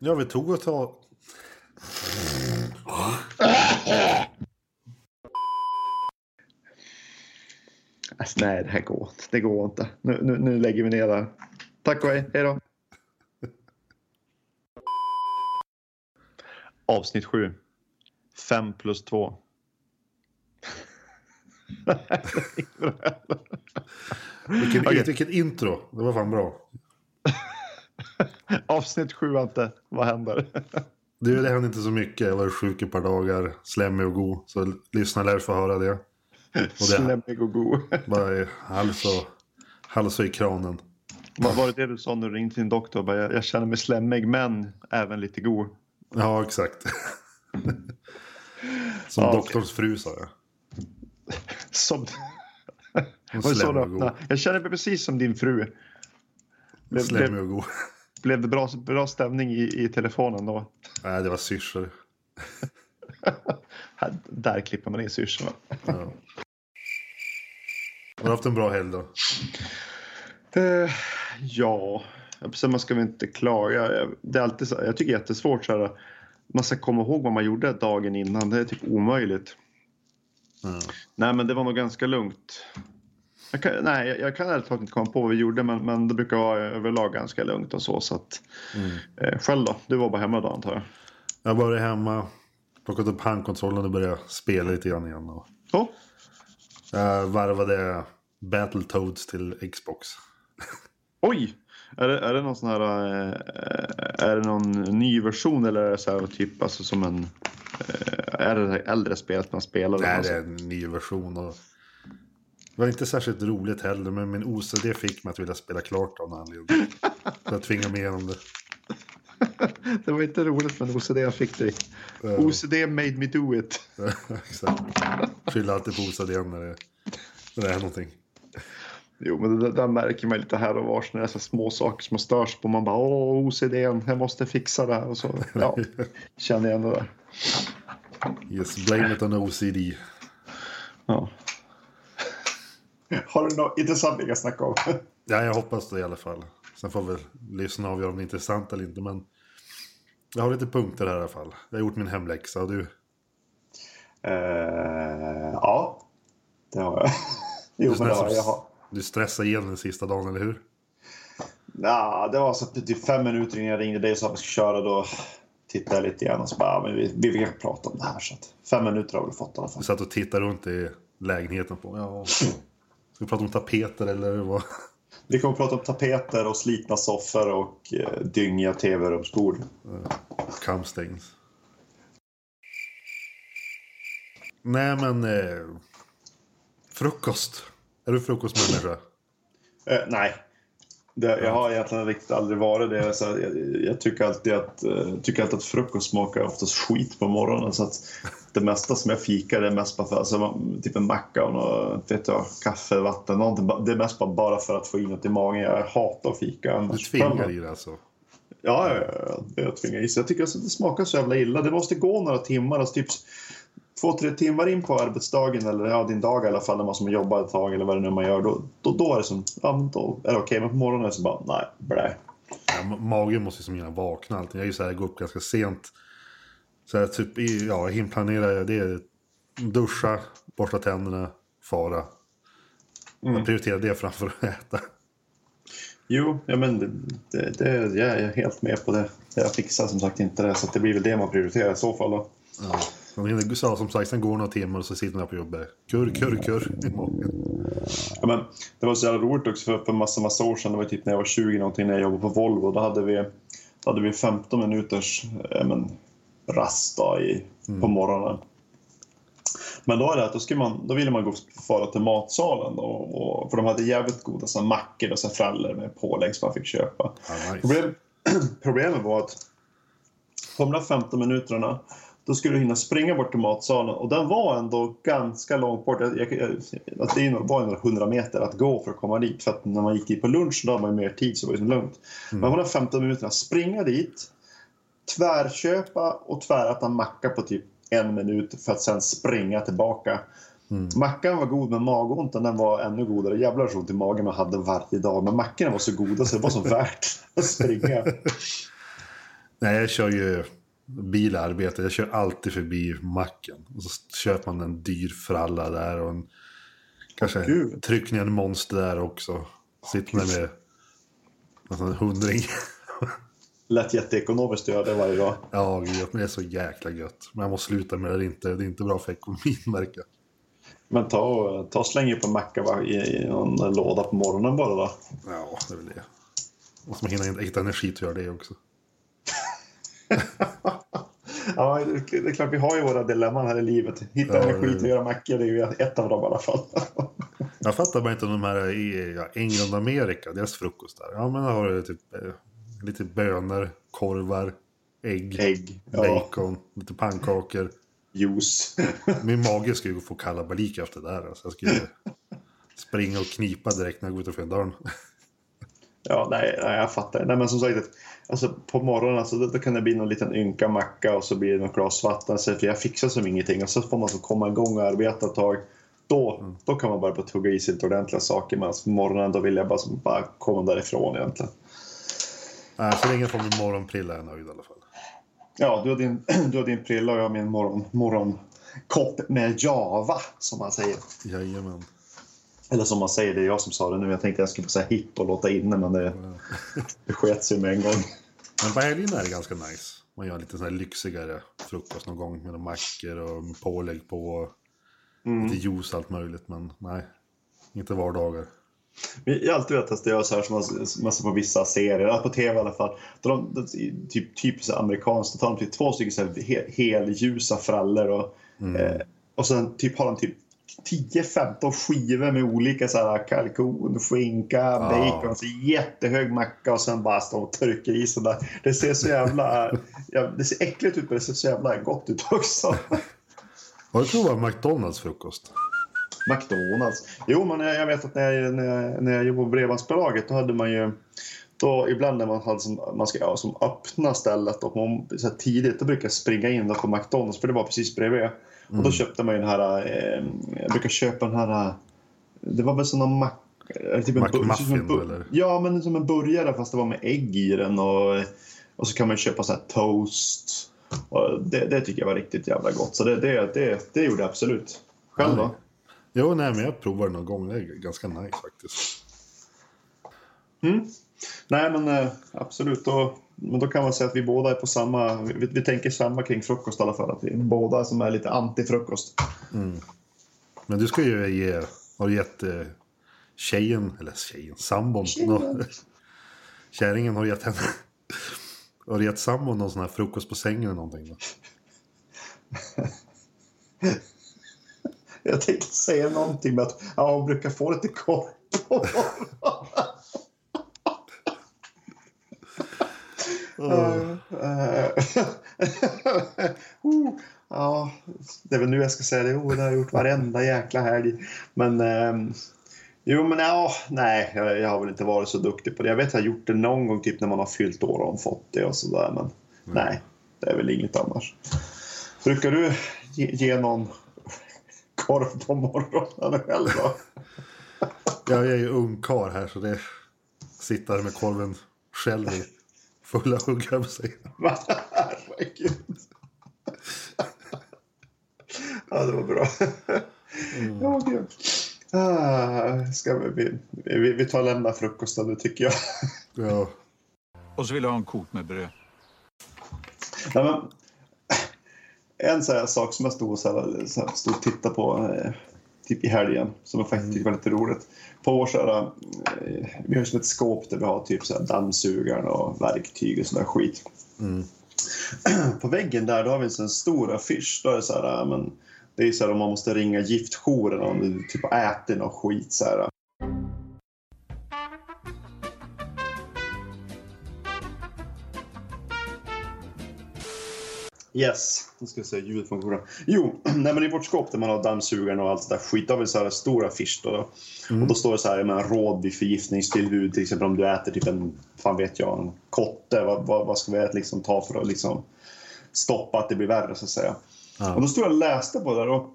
Ja, vi tog och ta... Alltså, nej, det här går inte. Det går inte. Nu, nu, nu lägger vi ner där. Tack och hej. Hej då. Avsnitt 7. 5 plus 2. Vilken, Okej. vilket intro. Det var fan bra. Avsnitt 7 Ante. Vad händer? Du, det hände inte så mycket. Jag var sjuk ett par dagar. Slemmig och god. Så lyssna lär få höra det. Slemmig och god. Bara hals och, hals och i kranen. Vad var det det du sa när du ringde din doktor? Bara, Jag, jag känner mig slemmig men även lite god. Ja, exakt. Som Ja, doktorns fru sa jag. Som... Hon och? Jag känner mig precis som din fru. Blev, Slemmig blev, och god. blev det bra, bra stämning i, i telefonen då? Nej, det var syrsor. Där klipper man in syrsorna. Ja. Har du haft en bra helg då? Eh, ja, sen man ska väl inte klaga. Det är alltid så, jag tycker det är jättesvårt så här. Man ska komma ihåg vad man gjorde dagen innan. Det är typ omöjligt. Ja. Nej, men det var nog ganska lugnt. Jag kan, nej, jag, jag kan ärligt talat inte komma på vad vi gjorde, men, men det brukar vara överlag ganska lugnt och så. så att, Mm. eh, själv då? Du var bara hemma då antar jag? Jag varit hemma, plockat upp handkontrollen och börjat spela lite grann igen. Och Så? jag varvade Battletoads till Xbox. Oj! Är det, är det någon sån här... Eh, är det någon ny version eller är det så här typ alltså som en... Eh, är det det äldre spelet man spelar? Nej, alltså? det är en ny version. Och det var inte särskilt roligt heller, men min OCD fick mig att vilja spela klart av någon anledning. Så jag tvingade mig igenom det. det var inte roligt men OCD jag fick dig. Ja. OCD made me do it. Exakt. Skyller alltid på OCD när det, när det är någonting. Jo, men det där, där märker man lite här och var när det är så små saker som man störs på. Man bara åh OCD, jag måste fixa det här och så. Ja, känner igen det där. Yes, blame it on OCD. Ja. Har du något intressant vi kan snacka om? Ja, jag hoppas det i alla fall. Sen får väl lyssna och avgöra om det är intressant eller inte. Men jag har lite punkter här i alla fall. Jag har gjort min hemläxa och du? Eh, ja, det har jag. jo, Du men det har stressar, jag. du stressar igen den sista dagen, eller hur? Ja, det var så att typ fem minuter innan jag ringde dig och sa att vi skulle köra. Då tittade jag lite grann och så bara, men vi, vi vill prata om det här. Så att fem minuter har vi fått i alla fall. Du satt och tittade runt i lägenheten på. Ja. Ska vi prata om tapeter eller vad? Vi kommer att prata om tapeter och slitna soffor och eh, dyngiga tv-rumsbord. Kamstängs. Nej men... Eh, frukost. Är du frukostmänniska? Eh, nej. Det, jag har egentligen riktigt aldrig varit det. Så jag, jag tycker, alltid att, eh, tycker alltid att frukost smakar oftast skit på morgonen. Så att det mesta som jag fikar det är mest bara för alltså, typ en macka och något, vet jag, kaffe, vatten. Någonting. Det är mest bara, för att få in något i magen. Jag hatar fika Du tvingar i det alltså? Ja, ja, ja, jag tvingar i sig. Jag tycker alltså att det smakar så jävla illa. Det måste gå några timmar. Alltså typ två, tre timmar in på arbetsdagen eller ja, din dag i alla fall när man som jobbar ett tag eller vad det nu man gör. Då, då, då är det som, ja då är det okej. Men på morgonen är så bara, nej, blä. Ja, ma- magen måste ju som gärna vakna alltid. Jag är ju så här, jag går upp ganska sent. Så här, typ, ja, inplanerar jag. Det är duscha, borsta tänderna, fara. Jag prioriterar det framför att äta. Jo, ja, men det, det, jag är helt med på det. Jag fixar som sagt inte det. Så det blir väl det man prioriterar i så fall då. Ja. Sen hinner- Så, som sagt, sen går några timmar och så sitter man på jobbet. Kurr, kurr, kurr i magen. Ja, men det var så jävla roligt också för, för massa, massa år sedan. Det var typ när jag var 20 någonting när jag jobbade på Volvo. Då hade vi, då hade vi 15 minuters ja, men, rast i, på morgonen. Men då är det att då, ska man, då ville man gå fara till matsalen då, och, för de hade jävligt goda så här, mackor och så här, frallor med pålägg som man fick köpa. Ja, nice. Problem, problemet var att på de där 15 minuterna då skulle du hinna springa bort till matsalen och den var ändå ganska långt bort. Jag, jag, jag, att det var några hundra meter att gå för att komma dit. För att när man gick dit på lunch då hade man mer tid så var det liksom lugnt. Men på de där 15 minuterna, springa dit, tvärköpa och tväräta en macka på typ en minut för att sen springa tillbaka. Mackan var god men magonten den var ännu godare. Jävlar så ont i magen man hade varje dag. Men mackorna var så goda så det var så värt att springa. Nej, jag kör ju bilarbete. Jag kör alltid förbi macken. Och så köper man en dyr fralla där och en... Kanske Gud. tryck ner en monster där också. Sitter där med en hundring. Lätt jätteekonomiskt att göra det varje dag. Ja, gud, men det är så jäkla gött. Men jag måste sluta med det. Det är inte, det är inte bra för ekonomin, märker jag. Men ta ta och släng upp en macka va, i, i någon låda på morgonen bara då. Ja, det är väl det. Måste man hinna hitta energi till att göra det också. Ja, det är klart vi har ju våra dilemman här i livet. Hitta Ja, energi till att göra mackor, det är ju ett av dem i alla fall. Jag fattar bara inte de här i ja, England och Amerika, deras frukostar. Ja, men där har du typ eh, lite bönor, korvar, ägg, Ägg, ja, bacon, lite pannkakor. juice. Min mage skulle ju få kalabalik efter det där. Alltså, jag skulle springa och knipa direkt när jag går utanför dörren. Ja, nej, nej, jag fattar. Nej, men som sagt, alltså, på morgonen alltså, då, kan det bli någon liten ynka macka och så blir det något glas vatten. För jag fixar som ingenting. Och så får man så komma igång och arbeta ett tag. Då, då kan man börja på att tugga i sig lite ordentliga saker. Men alltså, på morgonen då vill jag bara, bara komma därifrån egentligen. Nej, så länge jag får min morgonprilla är jag nöjd i alla fall. Ja, du har din, du har din prilla och jag har min morgon, morgonkopp med Java, som man säger. Jajamän. Eller som man säger, det är jag som sa det nu. Jag tänkte jag skulle säga hipp och låta inne, men det, det sket sig med en gång. Men på helgen är det ganska nice. Man gör lite sån här lyxigare frukost någon gång med mackor och pålägg på. och Mm. Lite juice och allt möjligt. Men nej, inte vardagar. Jag har alltid velat testa göra så här som man, man ser på vissa serier, på tv i alla fall. Då de, typ, typiskt amerikanskt, då tar de typ två stycken så här he, helljusa frallor och, eh, och sen typ har de typ 10-15 skivor med olika så här kalkon, skinka, bacon, så jättehög macka och sen bara stå och trycka i sig där. Det ser så jävla... ja, det ser äckligt ut men det ser så jävla gott ut också. Har du provat McDonalds frukost? McDonalds. Jo, men jag jag vet att när jag, när jag, när jag jobbade på Bredbandsbolaget då hade man ju då ibland när man, hade som, man ska ja, som öppna stället och man, så tidigt då brukar jag springa in då på McDonalds för det var precis bredvid. Och då köpte man ju den här, eh, jag brukar köpa den här, det var väl sån någon mack, eller typ en McMuffin, en eller? Ja, men som en burgare fast det var med ägg i den och, och så kan man köpa så här toast. Och det, det tycker jag var riktigt jävla gott. Så det, det, det, det gjorde jag absolut. Själv då? Jo, nej, men jag provar det någon gång. Det är ganska nice faktiskt. Mm. Nej, men eh, absolut. Då, men då kan man säga att vi båda är på samma... Vi, vi tänker samma kring frukost i alla fall. Att vi är båda som är lite anti-frukost. Men du ska ju ge... Har du gett eh, tjejen, eller tjejen, sambon. Tjejen. Kärringen har gett henne... Har du gett sambon någon sån här frukost på sängen eller någonting? Då? Jag tänkte säga någonting med att ja, hon brukar få lite korv på morgonen. Eh, oh, Ja, det är väl nu jag ska säga det. Oh, det har jag gjort varenda jäkla helg. Men... ehm, Jo, men ja, nej, jag, jag har väl inte varit så duktig på det. Jag vet att jag har gjort det någon gång typ när man har fyllt år och fått det och sådär. Men nej, det är väl inget annars. Brukar du ge, ge någon korv på morgonen själv då? Jag är ju ungkarl här så det... Sitta här med korven själv i fulla hugg, höll jag på att säga. Herregud. Ja, det var bra. Ja, gud. Ah, ska vi, vi, vi, vi tar och lämnar frukosten nu tycker jag. Ja, Och så vill jag ha en kot med bröd. Nej, men, en sån här sak som jag stod och, så här, så här, stod och tittade på eh, typ i helgen som jag faktiskt tyckte var lite roligt. På vår eh, vi har som ett skåp där vi har typ så här, dammsugaren och verktyg och sån där skit. På väggen där då har vi en sån stor affisch. Då är det så här, men, det är så här om man måste ringa giftjouren om du typ har ätit något skit. Så här. Yes, nu ska vi se koran. Jo, nej, men i vårt skåp där man har dammsugaren och allt sånt där skit, då har vi så här stor affisch då. då. Och då står det så här med råd vid förgiftningstillbud, till exempel om du äter typ en, fan vet jag, en kotte, vad, vad, vad ska vi liksom ta för att liksom stoppa att det blir värre så att säga. Ja. Och då stod jag och läste på det där och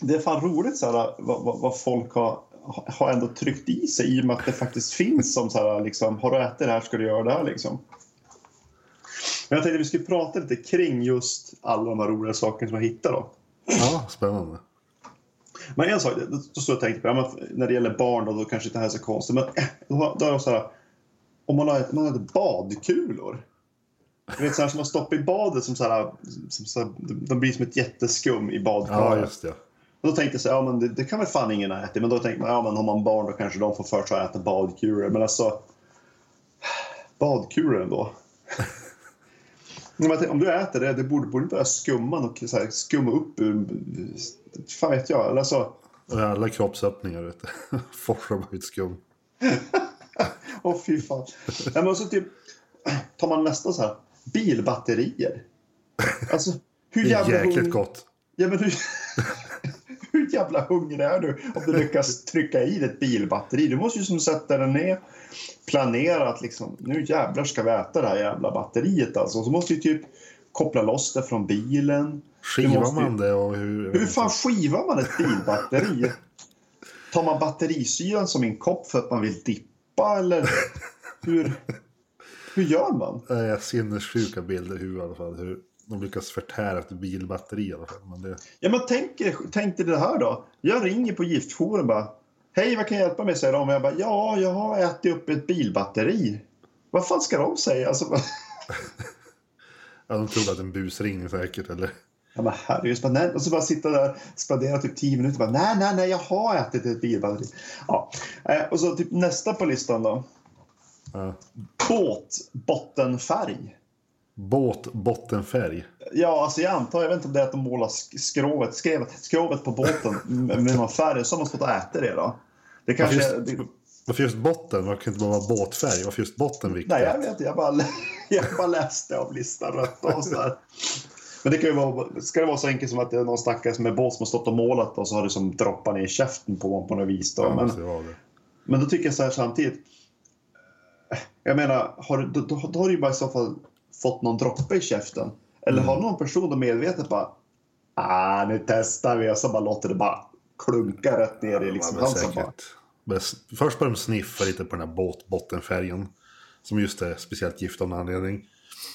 det är fan roligt så här, vad, vad, vad folk har, har ändå tryckt i sig i och med att det faktiskt finns som så här, liksom, har du ätit det här ska du göra det här liksom. Men jag tänkte vi skulle prata lite kring just alla de här roliga sakerna som jag hittade. Då. Ja, spännande. Men en sak, då står jag och tänker på, ja, när det gäller barn då, då kanske inte det här är så konstigt. Men eh, då, då är det så här, om man har, man har badkulor. Du vet så här som man stoppar i badet som så här, som så här, de blir som ett jätteskum i Ja, badkaret. just det. Och då tänkte jag så här, ja men det, det kan väl fan ingen äta. Men då tänkte man, ja men har man barn då kanske de får för sig att äta badkulor. Men alltså, badkulor ändå. Om du äter det, det borde, borde börja skumma och så här, skumma upp ur... Fan vet jag. Eller så, alla kroppsöppningar, vet du. Forsar bara ut skum. Åh fy fan. Nej, men så typ tar man nästa så här. Bilbatterier. Alltså hur Det är jäkligt hungrig... gott. Ja, men hur... hur jävla hungrig är du om du lyckas trycka i ett bilbatteri? Du måste ju som sätta den ner, planera att liksom, nu jävlar ska vi äta det här jävla batteriet alltså. Och så måste du typ koppla loss det från bilen. Skivar måste man det och hur... Hur fan skivar man ett bilbatteri? Tar man batterisyran som en kopp för att man vill dippa eller hur, hur gör man? Det är sinnessjuka bilder i huvudet i alla fall. Hur de lyckas förtära ett bilbatteri i alla fall. Men det... Ja, men tänk, tänk dig det här då. Jag ringer på giftjouren bara Hej, vad kan jag hjälpa med? säger de. Jag bara Ja, jag har ätit upp ett bilbatteri. Vad fan ska de säga? Alltså, bara, Ja, de trodde att en busringning säkert. Eller... ja, men herregud. bara, nej. Och så bara sitta där spendera typ 10 minuter. Bara, nej, nej, nej, jag har ätit ett bilbatteri. Ja. Eh, Och så typ nästa på listan då. Ja. Båtbottenfärg. Båt, bottenfärg. Ja, alltså jag antar, jag vet inte om det är att de målar sk- skrovet, skrevet, skrovet på båten med med någon färg, så har man stått och ätit det då. Det Varför kanske... just, det, varför just botten? Varför kan inte bara vara båtfärg? Varför just botten viktigt? nej, jag vet inte. Jag bara, jag bara läste av listan rätt och så här. Men det kan ju vara, ska det vara så enkelt som att det är någon stackare är båt som har stått och målat och så har det som droppat ner i käften på honom på något vis. Då. Ja, Men, men då tycker jag så här samtidigt. Jag menar, har, du- då, då, då har du ju bara i så fall fått någon droppe i käften. Eller Mm. har någon person medvetet bara ah, nu testar vi och så bara låter det bara klunka rätt ner i liksom Ja, halsen bara. Först började de sniffa lite på den här båt, bottenfärgen. Som just är speciellt gift av någon anledning.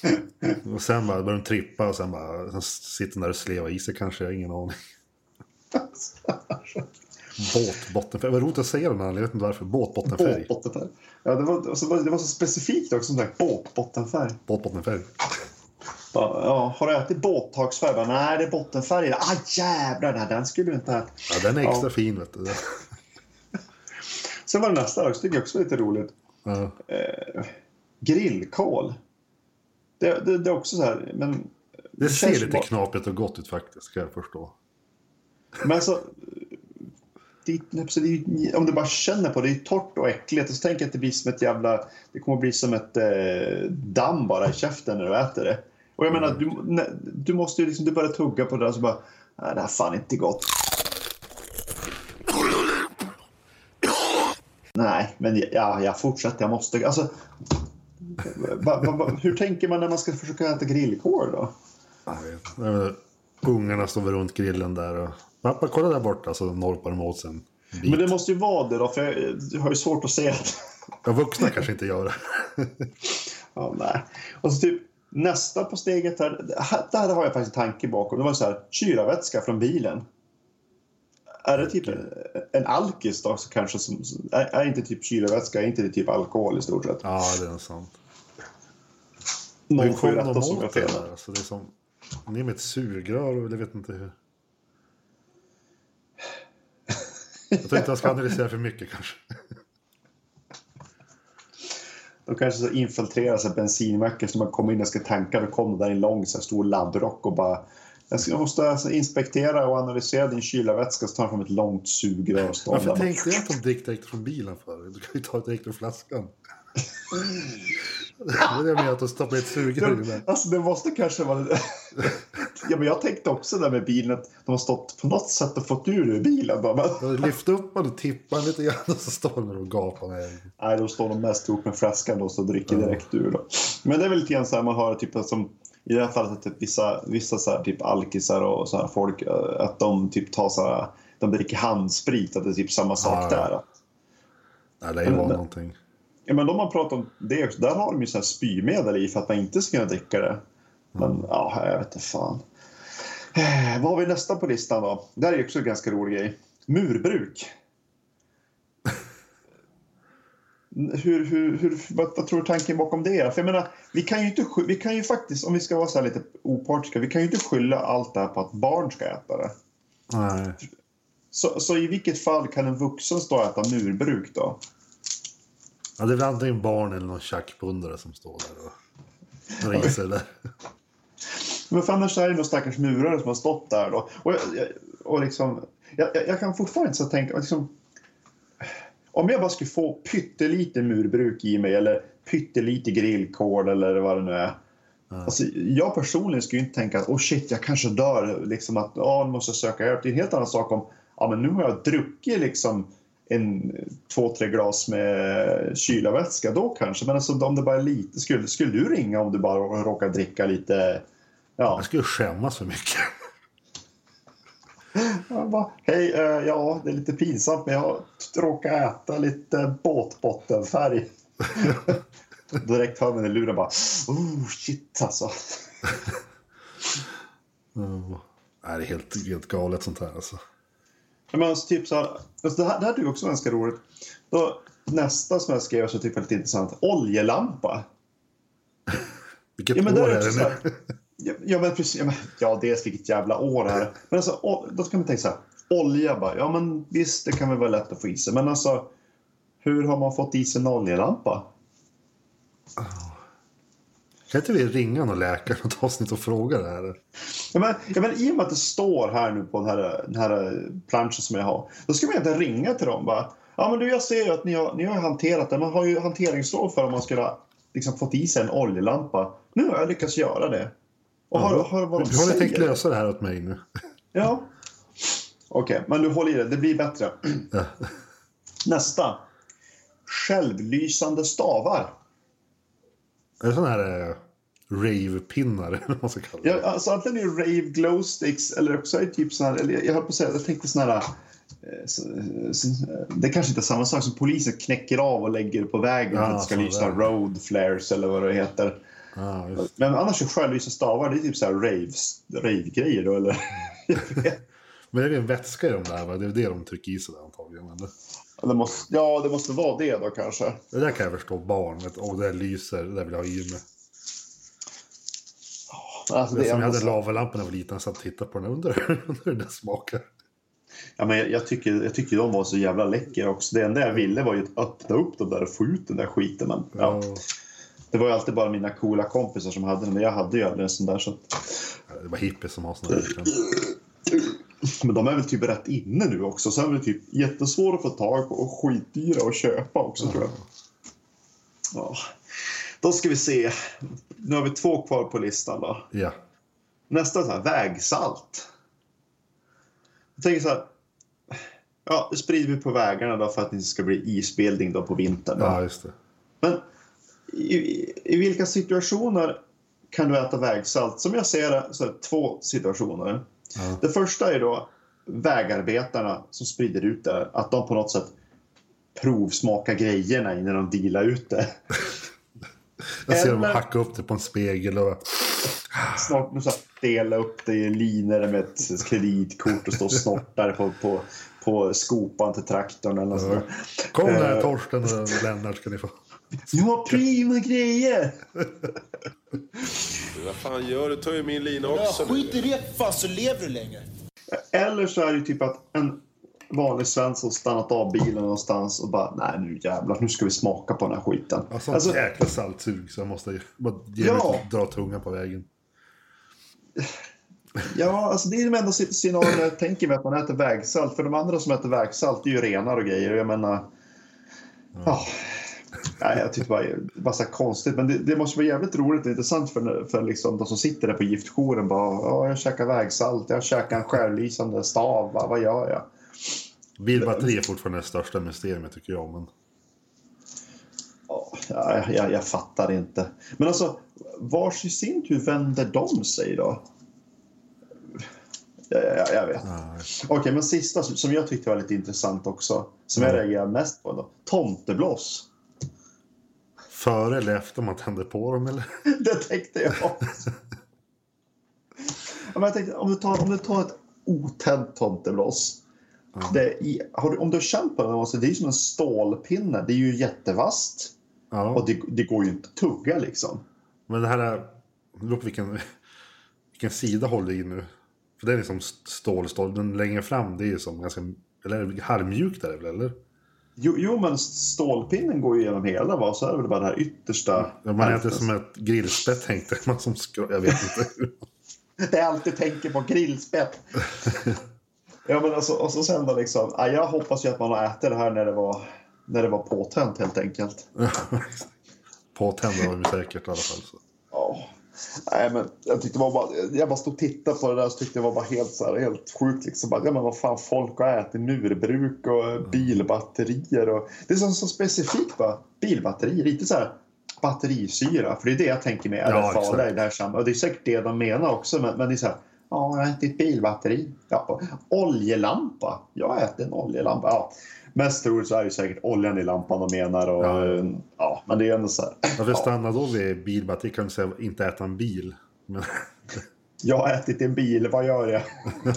och sen bara började de trippa och sen bara sen sitter de där och slevar i sig kanske. Jag har ingen aning. Båt, bottenfärg. Vad roligt att säga den här. Jag vet inte varför. Båt, bottenfärg. Båtbottenfärg. Ja, det var, det var så specifikt också, som sagt, båtbottenfärg. Båt, bottenfärg. Bara, Ja, har du ätit båttagsfärg? Bara, Nej, det är bottenfärg. Ah, jävlar, nej, den skulle du inte äta. Ja, den är extra Ja. fin vet du. Sen var det nästa också, tycker jag också lite roligt. Ja. Grillkål. Det, det, det är också så här, men... Det ser lite bara- och gott ut faktiskt, kan jag förstå. Men alltså... Det, om du bara känner på det, det är torrt och äckligt. Och så tänker jag att det blir som ett jävla... Det kommer bli som ett eh, damm bara i käften när du äter det. Och jag menar, du, ne- du måste ju liksom... Du börjar tugga på det där så bara... Nej, det här är fan inte gott. Nej, men ja, jag fortsätter. Jag måste... Alltså... Va, va, va, hur tänker man när man ska försöka äta grillkål då? Jag vet. Ungarna står väl runt grillen där och... Pappa, kolla där borta, så norpar de åt sig en bit. Men det måste ju vara det då, för jag, jag har ju svårt att se att... Ja, vuxna kanske inte gör det. Ja, nej. Och så typ nästa på steget här, där har jag faktiskt en tanke bakom. Det var så här, kylarvätska från bilen. Är det typ en, en alkis då kanske? Som, är, är inte typ kylarvätska, är inte det typ alkohol i stort sett? Ja, det är sant. Någon får ju rätta oss om jag fel. Alltså, det är som... Ni med ett sugrör och jag vet inte hur. Jag tror inte jag ska analysera för mycket kanske. De kanske så infiltrerar sig bensinmackar så man kommer in och ska tanka. Då kommer där en lång så här, stor laddrock och bara jag ska- måste alltså inspektera och analysera din kylarvätska så tar de fram ett långt sugrör Varför tänkte jag att de dricker direkt från bilen för? Du kan ju ta direkt ur flaskan. Det är menar, att de stoppar ett sugrör i den. Alltså det måste kanske vara... ja, men jag tänkte också där med bilen att de har stått på något sätt och fått ur ur bilen. De lyfter upp man och tippar lite grann och så står de och gapar. Nej. nej, då står de mest ihop med flaskan då, så dricker Ja. direkt ur. Då. Men det är väl lite grann så här man hör typ som i det här fallet att typ vissa, vissa så här, typ alkisar och så här folk eh, att de typ tar så här, de dricker handsprit, att det är typ samma sak ja. där. Nej, det är Men- någonting. Ja, men de har pratat om det också. Där har de ju så här spymedel i för att man inte ska kunna dricka det. Men ja, jag vet inte fan. Eh, vad har vi nästa på listan då? Det här är också en ganska rolig grej. Murbruk. Hur, hur, hur, vad, vad tror du tanken bakom det är? För jag menar, vi kan ju inte, vi kan ju faktiskt, om vi ska vara så här lite opartiska, vi kan ju inte skylla allt det här på att barn ska äta det. Nej. Så, så i vilket fall kan en vuxen stå och äta murbruk då? Ja, det är väl antingen barn eller någon tjackpundare som står där och det där. Men för annars är det någon stackars murare som har stått där då. Och, jag, och liksom, jag, jag- kan fortfarande inte så tänka, liksom, om jag bara skulle få pyttelite murbruk i mig eller pyttelite grillkol eller vad det nu är. Alltså, jag personligen skulle inte tänka att oh shit, jag kanske dör. Liksom att oh, nu måste jag söka hjälp. Det är en helt annan sak om ja, men nu har jag druckit liksom en, två, tre glas med kylarvätska. Då kanske. Men alltså, om det bara är lite. Skulle, skulle du ringa om du bara råkar dricka lite? Ja. Jag skulle skämmas för mycket. Bara, Hej, eh, ja det är lite pinsamt men jag råkar äta lite båtbottenfärg. Direkt hör man i luren bara, oh shit alltså. Mm. Det är helt, helt galet sånt här alltså. Men alltså, typ så här, alltså, det, här, det här jag också är ganska roligt. Då, nästa som jag skrev så tycker jag var lite intressant, oljelampa. Vilket Ja men, år är är det nu? här, ja, men precis, ja, men, ja dels vilket jävla år är det Men alltså, o- då ska man tänka så här, olja bara, ja men visst det kan väl vara lätt att få i sig. Men alltså, hur har man fått i sig en oljelampa? Kan inte vi ringa någon läkare något avsnitt och fråga det här? Ja, men, ja, men I och med att det står här nu på den här, den här planschen som jag har. Då ska man egentligen ringa till dem. Bara, ja, men du, jag ser ju att ni har, ni har hanterat det. Man har ju hanteringsråd för om man skulle ha liksom, fått i sig en oljelampa. Nu har jag lyckats göra det. Och hör, hör vad de Hur har tänkt lösa det här åt mig nu? Ja. Okej, men du håller i det. Det blir bättre. Ja. Nästa. Självlysande stavar. Är det sådana här eh, rave-pinnar eller vad man ska kalla det? Ja, alltså antingen är det rave glow sticks eller också är det typ sån här, eller jag höll på att säga, jag tänkte sån här, eh, så, så, det kanske inte är samma sak som polisen knäcker av och lägger på vägen för Ja, att det ska lysa road flares eller vad det heter. Ja. Men annars är självlysa stavar, det är typ så här raves, rave-grejer då eller? Men det är en vätska i de där va? Det är det de trycker i sig där antagligen. Eller? Det måste, ja, det måste vara det då kanske. Det där kan jag förstå. Barn. Vet, Åh, det lyser. Det där vill jag ha i mig. Alltså, Det det är som jag hade lavalampan när jag var liten. Jag satt och tittade på den. Undrar hur det smakar. Ja, men jag, jag, tycker, jag tycker de var så jävla läcker också. Det enda jag ville var ju att öppna upp dem där och få ut den där skiten. Men, ja. Ja. Det var ju alltid bara mina coola kompisar som hade den, men jag hade ju aldrig en sån där. Så... Det var hippies som har såna där. Men de är väl typ rätt inne nu också, så är de typ jättesvåra att få tag på och skitdyra att köpa också tror jag. Ja. Då ska vi se. Nu har vi två kvar på listan då. Ja. Nästa så här, vägsalt. Jag tänker så här. Ja, det sprider vi på vägarna då för att det inte ska bli isbildning då på vintern. Då. ja, just det. Men i, i, i vilka situationer kan du äta vägsalt? Som jag ser det så är det två situationer. Ja. Det första är då vägarbetarna som sprider ut det. Att de på något sätt provsmakar grejerna innan de dealar ut det. Jag ser dem hacka upp det på en spegel och... Snart nu så dela upp det i linor med ett kreditkort och stå och snorta det på, på, på skopan till traktorn eller något där. Kom där Eh. Torsten och Lennart ska ni få. Jag har prima grejer! Vad fan gör du? tar ju min lina också. Ja, skit i det fan så lever du längre. Eller så är det typ att en vanlig svensson stannat av bilen någonstans och bara nej nu jävlar nu ska vi smaka på den här skiten. Ja, sånt Alltså, jäkla saltsug så jag måste bara ge Ja. dra tungan på vägen. ja, alltså det är de enda scenarierna jag tänker mig att man äter vägsalt. För de andra som äter vägsalt är ju renar och grejer. Jag menar... Ja. Nej, jag tyckte bara, bara så konstigt. Men det, det måste vara jävligt roligt och intressant för, för liksom de som sitter där på giftjouren. Bara, ja, jag käkar vägsalt, jag käkar en självlysande stav. Vad, vad gör jag? Bilbatteri är fortfarande det största mysteriet tycker jag. Men Ja, jag, jag, fattar inte. Men alltså, vars i sin tur vänder de sig då? Jag, jag, jag vet. Okej, men sista som- jag tyckte var lite intressant också, som jag reagerar mest på då. Tomtebloss. Före eller efter man tände på dem eller? det tänkte jag också. Ja, jag tänkte, om, du tar, om du tar ett otänt tomteblås. Det är i, du, om du har känt på den, så det är ju som en stålpinne. Det är ju jättevast. Ja. Och det, det går ju inte att tugga liksom. Men det här är... Det på vilken, vilken sida håller i nu. För det är liksom stålstål. Den längre fram det är ju som ganska... Eller halvmjukt är det väl eller? Jo, jo, men stålpinnen går ju genom hela va? Så är det väl bara det här yttersta. Ja, man äter som ett grillspett tänkte man som skro... Jag vet inte. Det jag alltid tänker på grillspett. ja, men alltså, och så sen då liksom. Ja, jag hoppas ju att man har ätit det här när det var, när det var påtänt helt enkelt. Påtänder var de säkert i alla fall. Så. Nej, men jag tyckte det var bara, jag bara stod och tittade på det där och tyckte det var bara helt, så här, helt sjukt. Liksom. Bara, ja, men vad fan, folk har ätit murbruk och bilbatterier. Och, det är så, så specifikt bara, bilbatterier. Inte så här batterisyra, för det är det jag tänker med är Ja, det farliga i det här sammanhanget. Och det är säkert det de menar också, men, men det är så här, ja, jag har ätit bilbatteri. Ja, oljelampa. Jag har ätit en oljelampa. Ja. Mest troligt så är det säkert oljan i lampan de menar. Och, Ja. ja. ja men det är ändå så här. Varför stanna då vid bilbatteri? Kan du säga inte äta en bil? Men, Jag har ätit en bil, vad gör jag?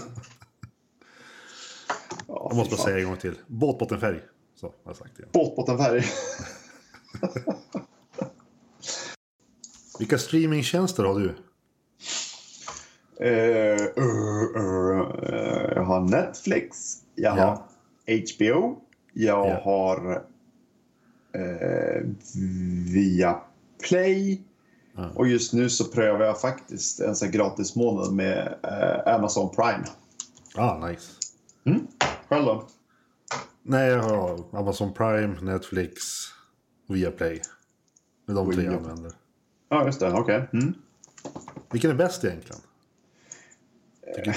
Ja, jag måste bara säga en gång till. Båtbottenfärg. Så har jag sagt. Båtbottenfärg. Vilka streamingtjänster har du? Uh, uh, uh, jag har Netflix, jag Ja. har HBO, jag Ja. har eh, via Play Ja. och just nu så prövar jag faktiskt en sån gratis månad med eh, Amazon Prime. Ah, nice. Själv då? Nej, jag har Amazon Prime, Netflix, Viaplay. Det är de tre jag använder. Ja, just det. Okej. Mm. Vilken är bäst egentligen? Tycker du?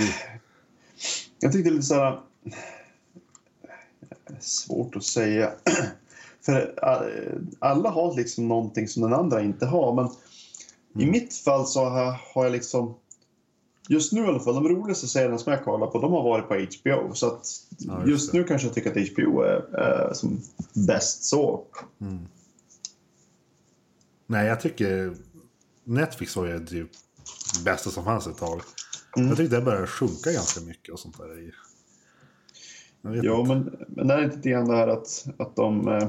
Jag tyckte lite så här... Svårt att säga. För eh, alla har liksom någonting som den andra inte har. Men i mitt fall så har jag, har jag liksom... Just nu i alla fall, de roligaste serierna som jag kollar på, de har varit på HBO. Så att Ja, just just nu kanske jag tycker att HBO är, är som bäst så. Nej, jag tycker Netflix var ju typ bästa som fanns ett tag. Mm. Jag tyckte det började sjunka ganska mycket och sånt där. i- inte. men, men det är inte grann det här att, att de... eh,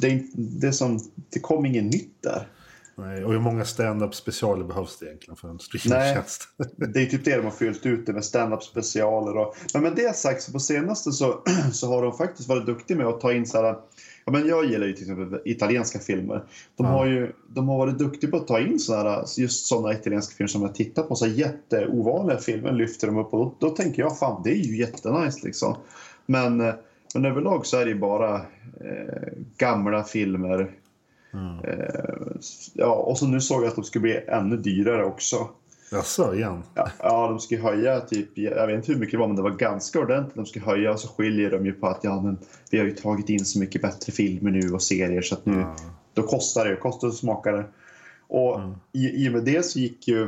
Det, det, som, det kom inget nytt där. Nej, och hur många stand-up specialer behövs det egentligen för en streamingtjänst? Det är typ det de har fyllt ut det med stand-up specialer. Och, men med det sagt så på senaste så, så har de faktiskt varit duktiga med att ta in så här. Ja, men jag gillar ju till exempel italienska filmer. De, Ja. har ju, de har varit duktiga på att ta in såna just sådana italienska filmer som jag tittar på. Så jätteovanliga filmer lyfter de upp och då, då tänker jag fan det är ju jättenice liksom. Men, eh, men överlag så är det ju bara eh, gamla filmer. Eh, ja, och så nu såg jag att de skulle bli ännu dyrare också. Jaså, igen? Ja, ja, de ska höja typ, jag vet inte hur mycket det var, men det var ganska ordentligt. De ska höja och så skiljer de ju på att ja, men vi har ju tagit in så mycket bättre filmer nu och serier så att nu, Ja. då kostar det, kostar och smakar det. Och i, i och med det så gick ju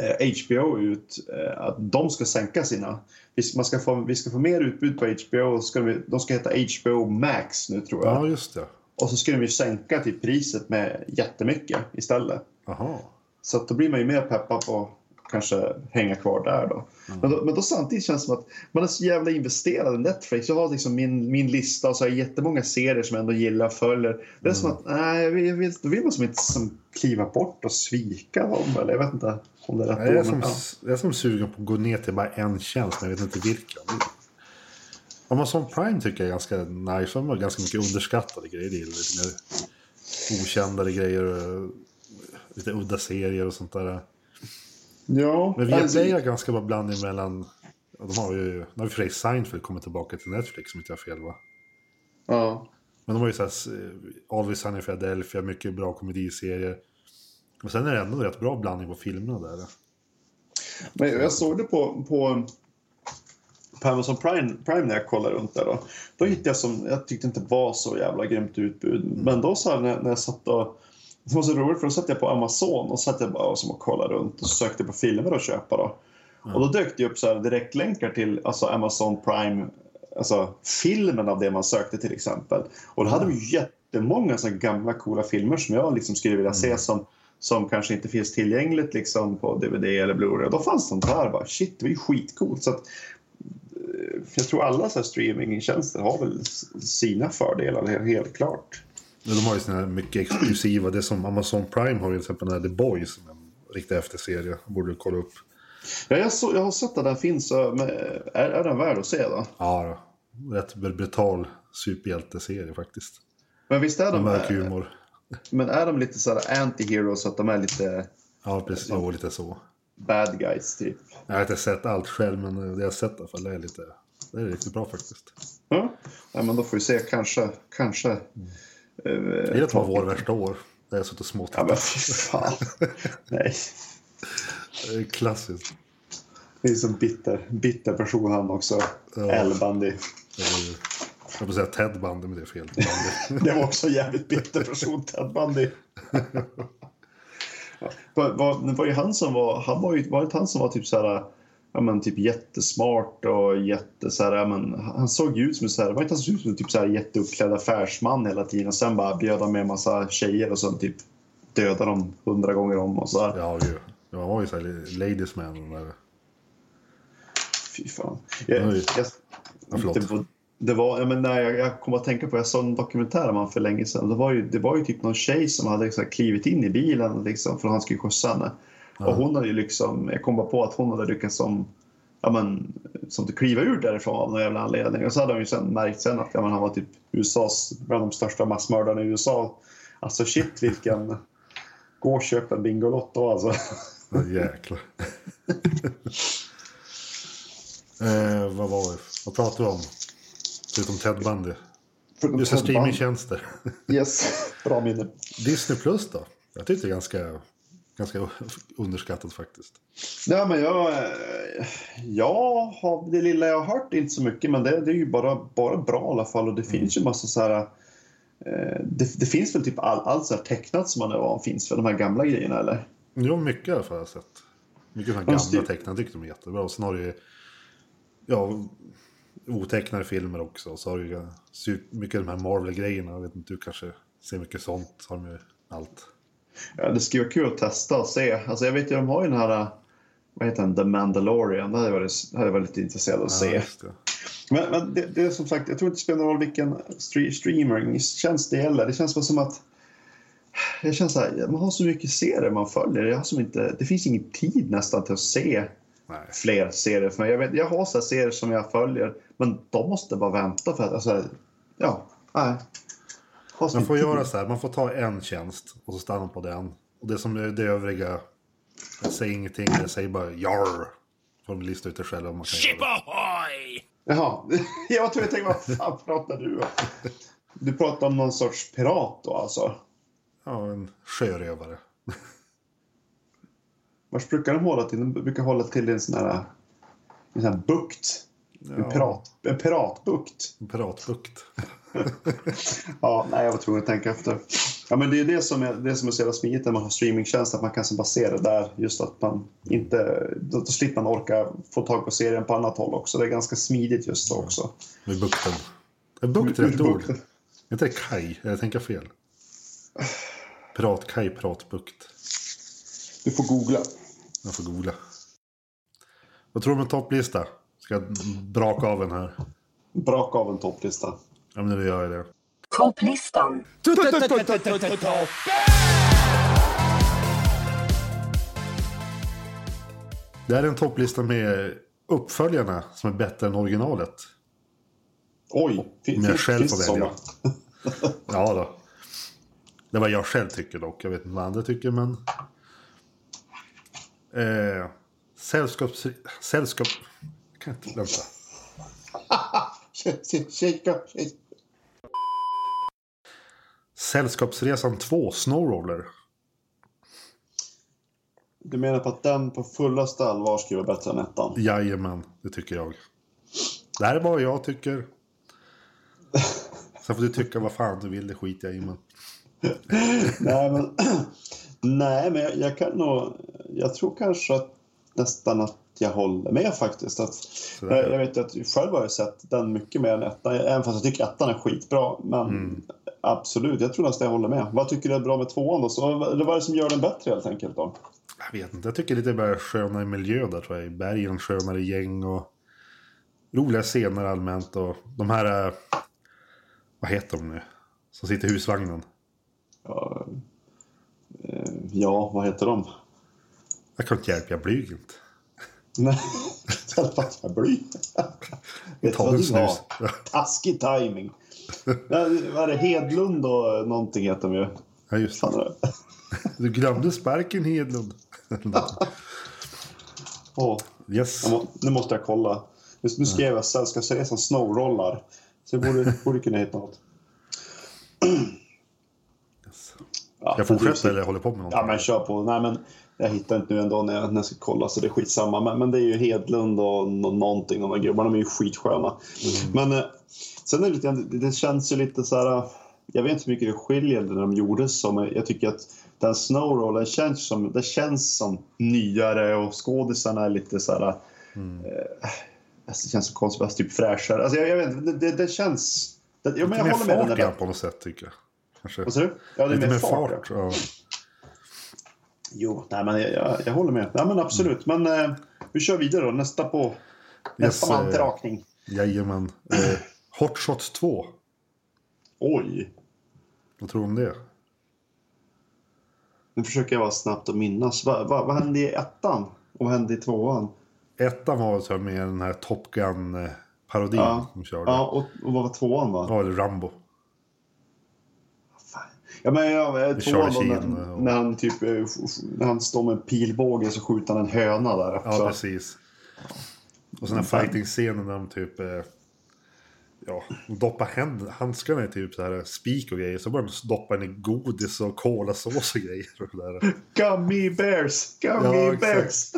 eh, HBO ut eh, att de ska sänka sina. Vi, ska- man ska få, vi ska få mer utbud på HBO. Ska de, de ska heta HBO Max nu tror jag. Ja, just det. Och så ska de ju sänka typ priset med jättemycket istället. Jaha. Så att då blir man ju mer peppad på kanske hänga kvar där då. Men, då. men då samtidigt känns det som att man är så jävla investerad i Netflix. Jag har liksom min, min lista och så har jag jättemånga serier som jag ändå gillar och följer. Det är som att, nej, jag vill, jag vill, då vill man som inte som kliva bort och svika dem. Eller jag vet inte om det är rätt Jag är, som, ja. jag är som sugen på att gå ner till bara en tjänst, men jag vet inte vilken. Amazon Prime tycker jag är ganska nice. De har ganska mycket underskattade grejer. Lite mer okändare grejer. och Lite udda serier och sånt där. Ja, Men alltså, Viaplay har ganska bra blandning mellan... De har ju... Nu har ju Seinfeld kommit tillbaka till Netflix om inte jag har fel va? ja. Men de har ju såhär... Always Sunny Philadelphia, mycket bra komediserier. Och sen är det ändå rätt bra blandning på filmerna där. Men jag såg det på, på, på Amazon Prime, Prime när jag kollade runt där. Då, då hittade jag som jag tyckte inte var så jävla grymt utbud. Men då så här, när, när jag satt och det var så roligt för då satt jag på Amazon och satt jag bara som och kollade runt och sökte på filmer att köpa. Då. Och då dök det upp så direktlänkar till alltså Amazon Prime, alltså filmen av det man sökte till exempel. Och då hade de jättemånga såna gamla coola filmer som jag liksom skulle vilja se som, som kanske inte finns tillgängligt liksom på DVD eller Blu-ray. Då fanns de där bara. Shit, det var ju skitcoolt. Så att, eh, jag tror alla så streamingtjänster har väl sina fördelar, helt klart. De har ju såna här mycket exklusiva. Det som Amazon Prime har ju till exempel den här The Boys. Som är en riktig efterserie. Borde du kolla upp. Ja, jag, så, jag har sett att den finns. så, Men är, är den värd att se då? Ja, då. rätt brutal superhjälteserie faktiskt. Men visst är de... Mörk humor. Men är de lite så här anti-heroes så att de är lite Ja, precis. Jo, lite så. bad guys typ? Jag har inte sett allt själv, men det jag har sett i alla fall är lite... Det är riktigt bra faktiskt. Ja, ja men då får vi se. Kanske, kanske. eh, Det är ett av våra värsta år. Där jag suttit och Ja småtittat. men fy fan. Nej, Det är Klassiskt. det är som bitter, bitter person han också. Ja. L-bandy. Det Jag får säga Ted Bundy, men det är fel. Det var också en jävligt bitter person, Ted Bundy. Ja, var, var, det var ju han som var, han var ju, var det han som var typ så här, ja men typ jättesmart och jätte så här, ja men han såg ut som så här, var det inte han såg ut som typ så här jätteuppklädd affärsman hela tiden och sen bara bjöd han med en massa tjejer och sen typ dödade dem hundra gånger om och så här. Ja, gud. Ja, han var ju såhär ladies man. Där. Fy fan. Jag, Oj. jag, Ja, det var, det var, ja, men nej, jag, jag kom att tänka på, jag såg en dokumentär om han för länge sedan. Det var ju, det var ju typ någon tjej som hade liksom klivit in i bilen liksom, för han skulle skjutsa henne. Och hon hade ju liksom, jag kom bara på att hon hade lyckats som, ja men, som kliva ur därifrån av någon jävla anledning. Och så hade hon ju sen märkt sen att ja, men, han var typ USAs, bland de största massmördarna i USA. Alltså shit vilken, gå och köp en Bingolotto alltså. Jäklar. eh, vad var det? Vad pratade vi om? Förutom Ted Bundy. Just det, streamingtjänster. Yes, bra minne. Disney Plus då? Jag tyckte det är ganska, ganska underskattat faktiskt. Nej, men jag, eh, jag har, det lilla jag har hört inte så mycket, men det, det är ju bara, bara bra i alla fall. Och det finns ju massa så här... Eh, det, det finns väl typ all, allt så här tecknat som man är van finns för de här gamla grejerna, eller? Jo, mycket har jag sett. Mycket sådana Ja, gamla styr- tecknare tyckte de är jättebra. Och sen har du ju ja, otecknade filmer också. Och så har du mycket av de här Marvel-grejerna. Jag vet inte, du kanske ser mycket sånt. Har de ju allt. Ja, det skulle vara kul att testa och se. Alltså, jag vet ju, de har ju den här... Vad heter den? The Mandalorian. Det hade jag varit, hade varit intresserad av att Ja, se. det. Men, men det, det är som sagt, jag tror inte det spelar någon roll vilken stre- streamingtjänst det gäller. Det känns bara som att jag känner så här, man har så mycket serier man följer. Jag har som inte, det finns ingen tid nästan till att se Nej. fler serier för mig. Jag, vet, jag har så serier som jag följer, men de måste bara vänta för att... Alltså, ja, nej. Man får göra så här, man får ta en tjänst och så stanna på den. Och det som är det övriga, jag säger ingenting, jag säger bara jarr. Får de lista ut det själva om man kan göra det. Jaha, jag var tvungen att tänka, vad fan pratar du om? Du pratar om någon sorts pirat då alltså? Ja, en sjörövare. Vart brukar de hålla till? De brukar hålla till i en sån här, en sån här bukt. En, Ja. pirat, en piratbukt. En piratbukt. Ja, nej, jag var tvungen att tänka efter. Ja, men det är det som är, det som är så jävla smidigt när man har streamingtjänst, att man kan bara se det där. Just att man inte... Då, slipper man orka få tag på serien på annat håll också. Det är ganska smidigt just så också. Med bukten. Är bukt Ur rätt ord? Är inte det kaj? Jag tänker fel. Piratkaj, piratbukt. Du får googla. Jag får googla. Vad tror du om en topplista? Ska jag braka av en här? Braka av en topplista. Ja, men nu gör jag det. Topplistan. Det här är en topplista med uppföljarna som är bättre än originalet. Oj, fin, Om jag fin, själv finns får det välja. Ja då. Det var jag själv tycker dock. Jag vet inte vad andra tycker men... Eh, sällskaps... Sällskap... Jag kan inte... Vänta. Shake. Sällskapsresan 2, Snowroller. Du menar på att den på fullaste allvar skulle vara bättre än ettan? Jajamän, det tycker jag. Det här är vad jag tycker. Sen får du tycka vad fan du vill, det skiter jag i. Men... Nej, men, nej, men jag, jag kan nog... Jag tror kanske att nästan att jag håller med faktiskt. Att, jag, jag vet att själv har jag sett den mycket mer än ettan. Även fast jag tycker ettan är skitbra. Men Mm. absolut, jag tror nästan jag håller med. Vad tycker du är bra med tvåan då? Så, vad är det som gör den bättre helt enkelt då? Jag vet inte, jag tycker lite bara skönare miljö där tror jag. I bergen, skönare gäng och roliga scener allmänt. Och de här, eh, vad heter de nu? Som sitter i husvagnen. Ja, eh, ja vad heter de? Jag kan inte hjälpa, jag blyg inte. Nej, jag blir. Vet du vad du har? snus. Taskig timing. Vad är det? Hedlund och någonting heter de ju. Ja, just det. Du glömde sparken Hedlund. Åh, yes. jag må, nu måste jag kolla. Nu, nu skrev jag Sällskapsresan Snowrollar. Så jag borde, borde kunna hitta något. yes. Ja, Jag fortsätter eller håller på med någonting? Ja, men kör på. Nej, men jag hittar inte nu ändå när jag, när jag ska kolla, så det är skitsamma. Men, men det är ju Hedlund och nå- någonting, de här gubbarna. De är ju skitsköna. Men eh, sen är det lite det, känns ju lite så här... Jag vet inte hur mycket det skiljer när de gjordes som. men Jag tycker att den Snowroll, den känns som, det känns som nyare och skådisarna är lite så här... Eh, det känns som konstigt, typ fräschare. Alltså, jag, jag vet inte, det, det, känns... Det, ja, men jag Lite håller mer med. Fart är igen bättre. på något sätt tycker jag. Kanske. Vad sa du? Ja, det är Lite mer mer fart. fart. ja. Ja. Jo, nej, men jag, jag, jag håller med. Nej, men absolut. Men eh, vi kör vidare då. Nästa på nästa Yes, man till eh, rakning. Jajamän. Eh, Hot Shots 2. Oj! Vad tror du om det? Nu försöker jag vara snabbt att minnas. Va, va, vad hände i ettan? Och vad hände i tvåan? Ettan var så med den här Top Gun-parodin Ja. de körde. Ja, och, och vad var tvåan va? Ja, eller Rambo. Ja, men ja, tvåan då, Charlie när, och- när han typ eh, när han står med en pilbåge så skjuter han en höna där också. Ja, precis. Och sen den fighting-scenen när de typ... Eh, ja, de doppar hand, handskarna i typ så här spik och grejer. Så börjar de doppa den i godis och kolasås och grejer. Och där. Gummy bears! Gummy Ja, bears!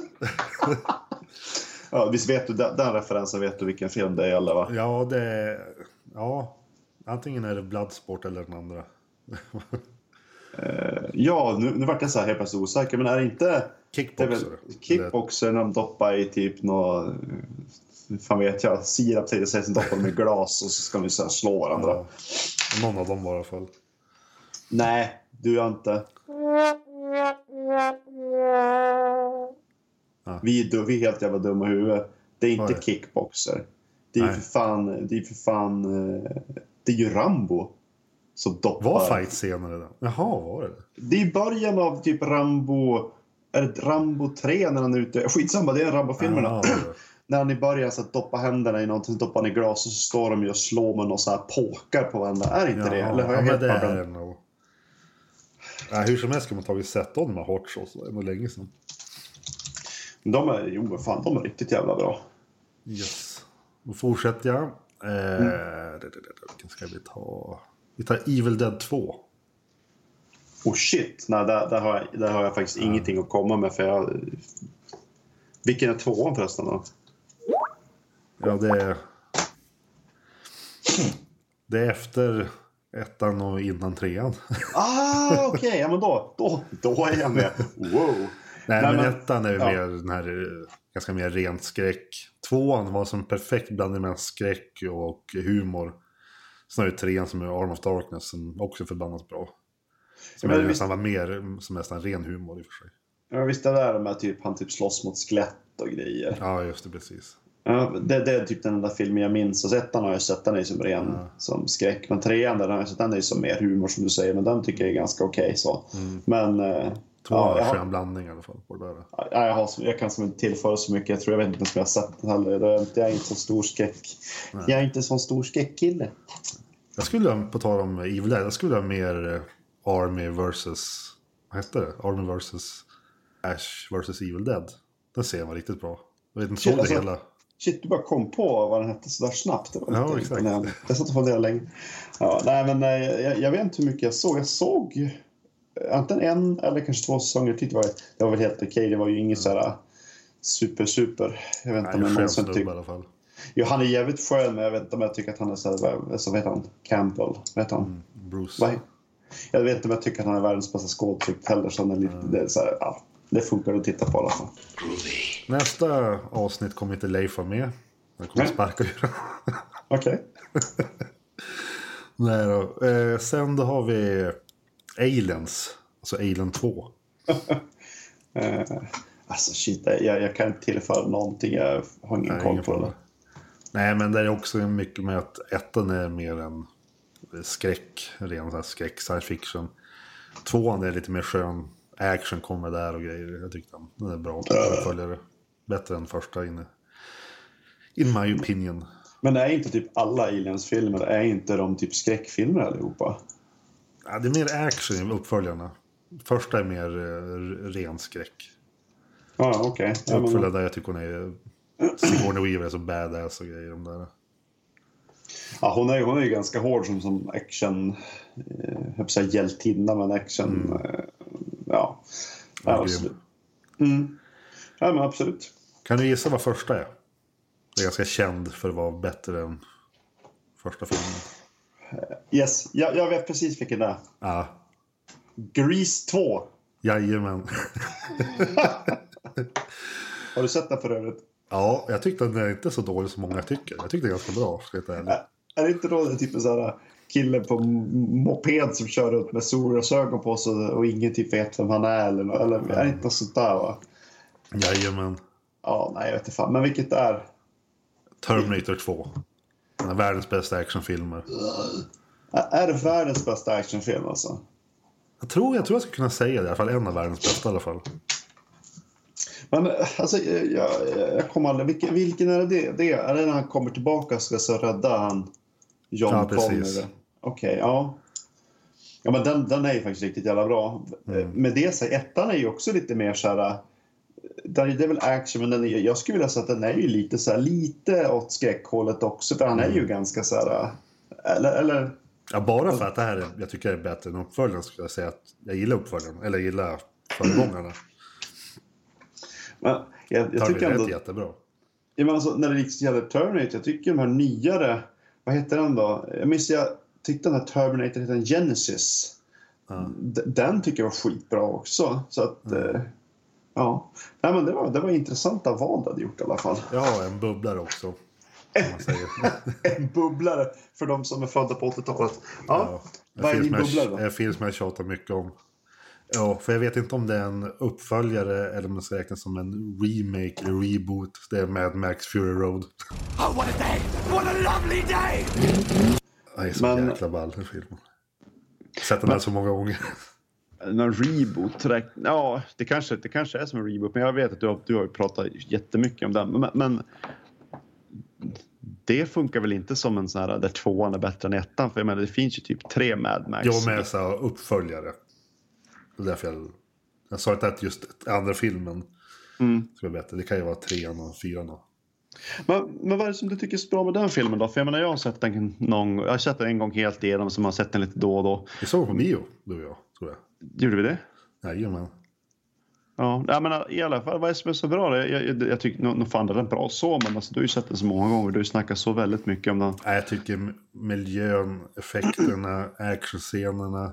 ja, visst vet du den, den referensen vet du vilken film det är eller va? Ja, det... är- Ja, antingen är det Bloodsport eller den andra. Ja, nu, nu vart jag så här helt plötsligt osäker, men är det inte... Kickboxer. kickboxer när de doppar i typ nå fan vet jag, sirap till sig, sen doppar de i glas och så ska de så här slå varandra. Ja. Någon av dem var i alla fall. Nej, du gör inte. Ja. Vi, är, vi är helt jävla dumma i huvudet. Det är inte Oj. kickboxer. Det är ju Nej. för fan, det är för fan, eh, det är ju Rambo. Som doppar. Var fight-scener i den? Jaha, var det det? Är i början av typ Rambo, är det Rambo 3 när han är ute? Skitsamma, det är Rambo-filmerna. Ja, var det. när han i början så doppa händerna i någonting, så doppar han i glas och så står de ju och slår med någon sån här påkar på varandra. Är inte det? Eller har jag ja, helt det är det nog. Ja, hur som helst ska man tagit sett om de här hot shots. Det är nog länge sedan. De är, jo men fan, de är riktigt jävla bra. Yes. Då fortsätter jag. Eh, Mm. vilken ska vi ta? Vi tar Evil Dead 2. Oh shit, nej där, där, har, jag, där har jag faktiskt ingenting att komma med för jag... Vilken är tvåan förresten då? Ja, det är... Det är efter ettan och innan trean. Ah, okej, ja men då, då, då är jag med. Wow. Nej, Nej, men, ettan är ju ja. mer den här eh, ganska mer rent skräck. Tvåan var som perfekt blandning mellan skräck och humor. Sen har ju trean som är Arm of Darkness som också är förbannat bra. Som men är nästan var mer, som nästan ren humor i och för sig. Ja, visst det där med typ han typ slåss mot skelett och grejer. Ja, just det, precis. Ja, det, det är typ den enda filmen jag minns. Och ettan har jag sett, den är som ren som skräck. Men trean, den har jag sett, den är som mer humor som du säger. Men den tycker jag är ganska okej så. Men... Eh, Tvåan ja, jag, skön blandning i alla fall på det där. ja, jag, har, jag kan som inte tillföra så mycket. Jag tror jag vet inte ens om jag har sett den heller. Det Jag är inte så stor skräck. Jag är inte så stor skräckkille. Jag skulle på tal om Evil Dead, jag skulle ha mer eh, Army versus... Vad hette det? Army versus Ash versus Evil Dead. Den serien var riktigt bra. Jag vet inte, såg du Alltså, hela? Shit, du bara kom på vad den hette sådär snabbt. Det var Ja, lite exakt. Jag satt och funderade länge. Ja, nej, men eh, jag, jag vet inte hur mycket jag såg. Jag såg antingen en eller kanske två säsonger. Det var, det var väl helt okej. Det var ju inget sådär super, super. Jag vet inte om skön någonsin snubbe i tycker... alla fall. Jo, han är jävligt skön, men jag vet inte om jag tycker att han är såhär... Så vet han? Campbell? Vad heter han? Bruce. Vad Jag vet inte om jag tycker att han är världens bästa skådespelare heller. Så han är lite, det, så här, ja, det funkar att titta på i alla fall. Nästa avsnitt kommer inte Leif vara med. Han kommer Nej. sparka ur Okej. Nej då. Eh, sen då har vi Aliens. Alltså Alien 2. Eh, alltså shit, jag, jag kan inte tillföra någonting. Jag har ingen Nej, koll ingen på det. Nej, men det är också mycket med att ettan är mer en skräck, ren så här skräck, science fiction. Tvåan är lite mer skön action, kommer där och grejer. Jag tyckte den är bra. Uppföljare. Bättre än första inne. In my opinion. Men är inte typ alla Aliens-filmer, är inte de typ skräckfilmer allihopa? Ja, det är mer action i uppföljarna. Första är mer eh, ren skräck. Ja, okej. Ja, men- Uppföljare där jag tycker hon är... Sigourney Weaver är så badass och grejer. De där. Ja, hon, är, hon är ju ganska hård som, som action... Eh, jag säga hjältinna, men action... Eh, ja. Ja. Mm. ja, men absolut. Kan du gissa vad första är? Det är ganska känd för att vara bättre än första filmen. Yes, jag, jag vet precis vilken det är. Ja, Grease 2. jajamän. Har du sett den för övrigt? Ja, jag tyckte att den är inte så dålig som många tycker. Jag tyckte det är ganska bra, ska jag vara ärlig. Är det inte då det är typ en sån här kille på moped som kör runt med solglasögon på sig och ingen typ vet vem han är? Eller, eller är det inte något sånt där va? Jajamän. Ja, nej jag vet inte fan. Men vilket är? Terminator 2. Världens bästa actionfilmer. Är det världens bästa actionfilm alltså? Jag tror, jag tror jag skulle kunna säga det, i alla fall en av världens bästa i alla fall. Men alltså, jag, jag, kommer aldrig... Vilken, vilken är det, det? Är det när han kommer tillbaka och ska så rädda han John Ja, precis. Okej, ja. Ja, men den, den är ju faktiskt riktigt jävla bra. Mm. Med det så ettan är ju också lite mer så här... Det är väl action, men den är, jag skulle vilja säga att den är ju lite så här, lite åt skräckhållet också. För han är Mm. ju ganska så här... Eller, eller Ja, bara för att det här är, jag tycker är bättre än uppföljaren skulle jag säga att jag gillar uppföljaren. Eller gillar föregångarna. men jag, jag tycker ändå... är jättebra. Ja, men alltså, när det liksom gäller Terminator, jag tycker de här nyare... Vad heter den då? Jag minns jag tyckte den här Terminator hette en Genesis. D- Den tycker jag var skitbra också. Så att... Eh, ja. Nej, men det var, det var intressanta val du hade gjort i alla fall. Ja, en bubblare också. En bubblare för de som är födda på 80-talet. Ja. Ja, Vad är en, din film bubblare då? en film som jag tjatar mycket om. Ja, för jag vet inte om det är en uppföljare eller om det ska räknas som en remake eller reboot. Det är Mad Max Fury Road. Oh, what a day! What a lovely day! Det är så Men- jäkla ball den filmen. Sett den här så många gånger. Någon reboot? Ja, det kanske, det kanske är som en reboot. Men jag vet att du har, du har pratat jättemycket om den. Men, men det funkar väl inte som en sån här där tvåan är bättre än ettan? För jag menar, det finns ju typ tre Mad Max. Jag med så uppföljare. Det är därför jag, jag sa inte att just andra filmen Mm. ska vara bättre. Det kan ju vara trean och fyran. och- Men, men vad är det som du tycker är så bra med den filmen då? För jag menar, jag har sett den någon Jag har sett den en gång helt igenom, så man har sett den lite då och då. Vi såg på bio, du och jag, tror jag. Gjorde vi det? Jajamän. Ja, jag menar, i alla fall, vad är det som är så bra? Jag, jag, jag, tycker nog fan den är bra så, men alltså, du har ju sett den så många gånger. Du snackar så väldigt mycket om den. Jag tycker miljön, effekterna, actionscenerna,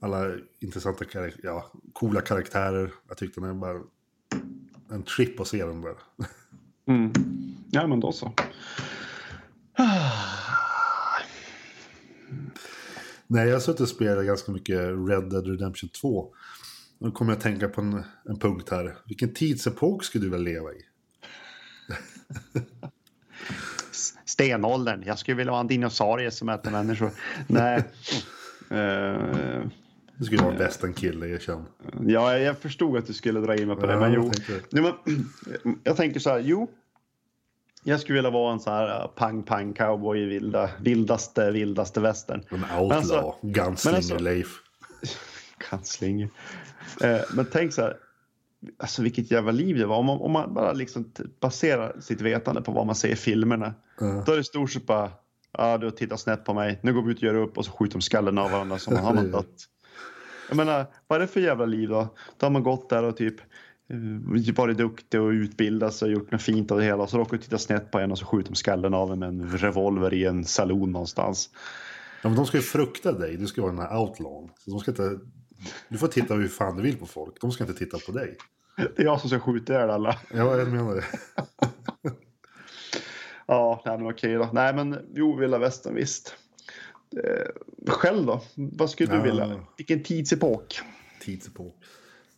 alla intressanta karak- ja, coola karaktärer. Jag tyckte den är bara en trip att se den där. Mm. Ja, men då så. Nej, jag har suttit och spelat ganska mycket Red Dead Redemption 2. Nu kommer jag att tänka på en, en punkt här. Vilken tidsepok skulle du vilja leva i? Stenåldern. Jag skulle vilja vara en dinosaurie som äter människor. Nej. Eh, Du skulle vara bäst en kille, erkänn. ja, jag förstod att du skulle dra in mig på det, Ja, men jag jo. tänkte det. Nej, men, jag tänker så här, jo. Jag skulle vilja vara en så här pang-pang cowboy i vilda, vildaste, vildaste västern. En outlaw, alltså- gunslinger, men alltså- Leif. Kantsling. Eh, men tänk så här, alltså vilket jävla liv det var. Om man, om man bara liksom baserar sitt vetande på vad man ser i filmerna. Ja. Då är det stort sett bara, ja du har tittat snett på mig, nu går vi ut och gör upp och så skjuter de skallen av varandra som har man dött. Jag menar, vad är det för jävla liv då? Då har man gått där och typ varit duktig och utbildat sig och gjort något fint av det hela. Så råkar du titta snett på en och så skjuter de skallen av en med en revolver i en saloon någonstans. Ja, men de ska ju frukta dig. Du ska vara den här outlawn. Så de ska inte... Du får titta hur fan du vill på folk. De ska inte titta på dig. Det är jag som ska skjuta ihjäl alla. Ja, jag menar det. Ja, nej, men okej då. Nej, men jo, vilda västern visst. Eh, själv då? Vad skulle Ja. du vilja? Vilken tidsepok? Tidsepok.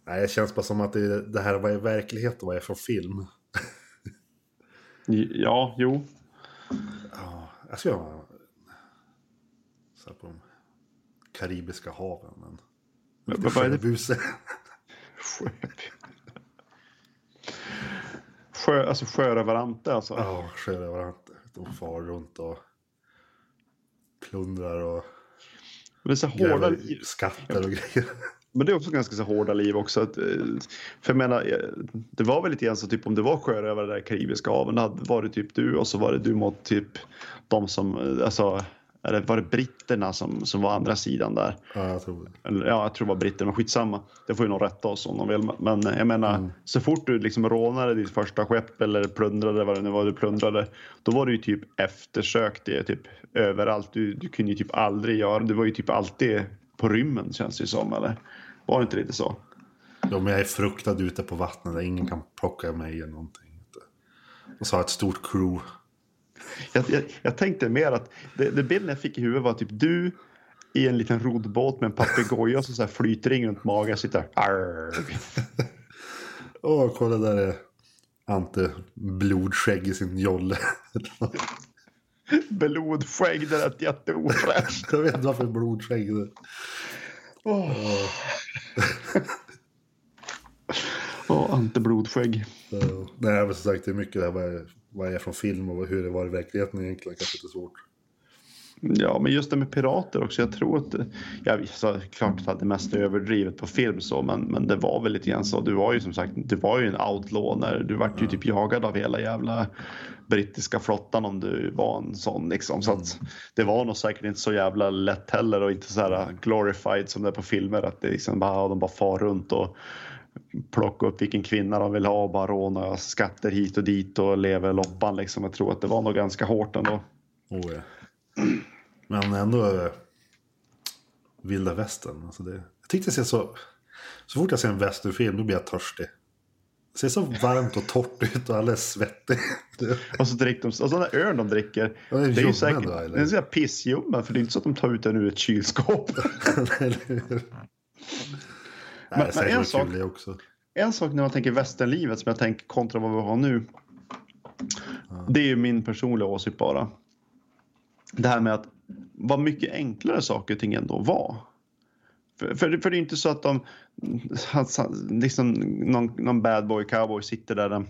Nej, det känns bara som att det, det här var i verklighet och vad är från film. Ja, jo. Ja, jag ska göra så på de karibiska haven. Men... Vad- Lite vad är sjöbuse. Sjö, alltså sjörövarante alltså. Ja, sjörövare. De far runt och plundrar och Men det är så hårda skatter och grejer. Men det är också ganska så hårda liv också. Att, eh, för jag menar, eh, det var väl lite grann så typ om det var sjörövare där i Karibiska haven, då var det typ du och så var det du mot typ de som, eh, alltså, eller var det britterna som, som var andra sidan där? Ja, jag tror det. Eller, ja, jag tror det var britter, men skitsamma. Det får ju någon rätta oss om de vill. Men jag menar, så fort du liksom rånade ditt första skepp eller plundrade vad det nu var du plundrade, då var du ju typ eftersökt det typ överallt. Du, du kunde ju typ aldrig göra, det var ju typ alltid på rymmen känns det ju som, eller? Var det inte lite så? Ja, men jag är fruktad ute på vattnet där ingen kan plocka mig eller någonting. Och så har jag ett stort crew. Jag, jag, jag tänkte mer att det, det bilden jag fick i huvudet var typ du i en liten roddbåt med en papegoja som så här flyter in runt magen och sitter. Åh, kolla där är Ante blodskägg i sin jolle. Blodskägg, det lät jätteofräscht. jag vet inte varför blodskägg Åh, Ante Blodskägg. Så, Nej, men som sagt det är mycket det här vad är, vad är från film och hur det var i verkligheten egentligen. Kanske lite svårt. Ja, men just det med pirater också. Jag tror att, ja, så klart att det mest är överdrivet på film så, men, men det var väl lite grann så. Du var ju som sagt, du var ju en outlaw när du vart ju typ jagad av hela jävla brittiska flottan om du var en sån liksom. Så att det var nog säkert inte så jävla lätt heller och inte så här glorified som det är på filmer att det liksom bara, de bara far runt och plocka upp vilken kvinna de vill ha och bara råna skatter hit och dit och leva loppan liksom. Jag tror att det var nog ganska hårt ändå. Oh, ja. Men ändå vilda västern. Alltså det, jag tyckte det ser så... Så fort jag ser en västernfilm då blir jag törstig. Det ser så varmt och torrt ut och alla är svettiga. Och så dricker de, och så den där ölen de dricker. Ja, det är det är ju säkert, då, eller? det är pissljummen för det är inte så att de tar ut den ur ett kylskåp. Nej, Men- säkert men en sak-. En sak när man tänker västernlivet som jag tänker kontra vad vi har nu. Det är ju min personliga åsikt bara. Det här med att vad mycket enklare saker och ting ändå var. För, för, för det är inte så att de, liksom någon, någon bad boy cowboy sitter där den,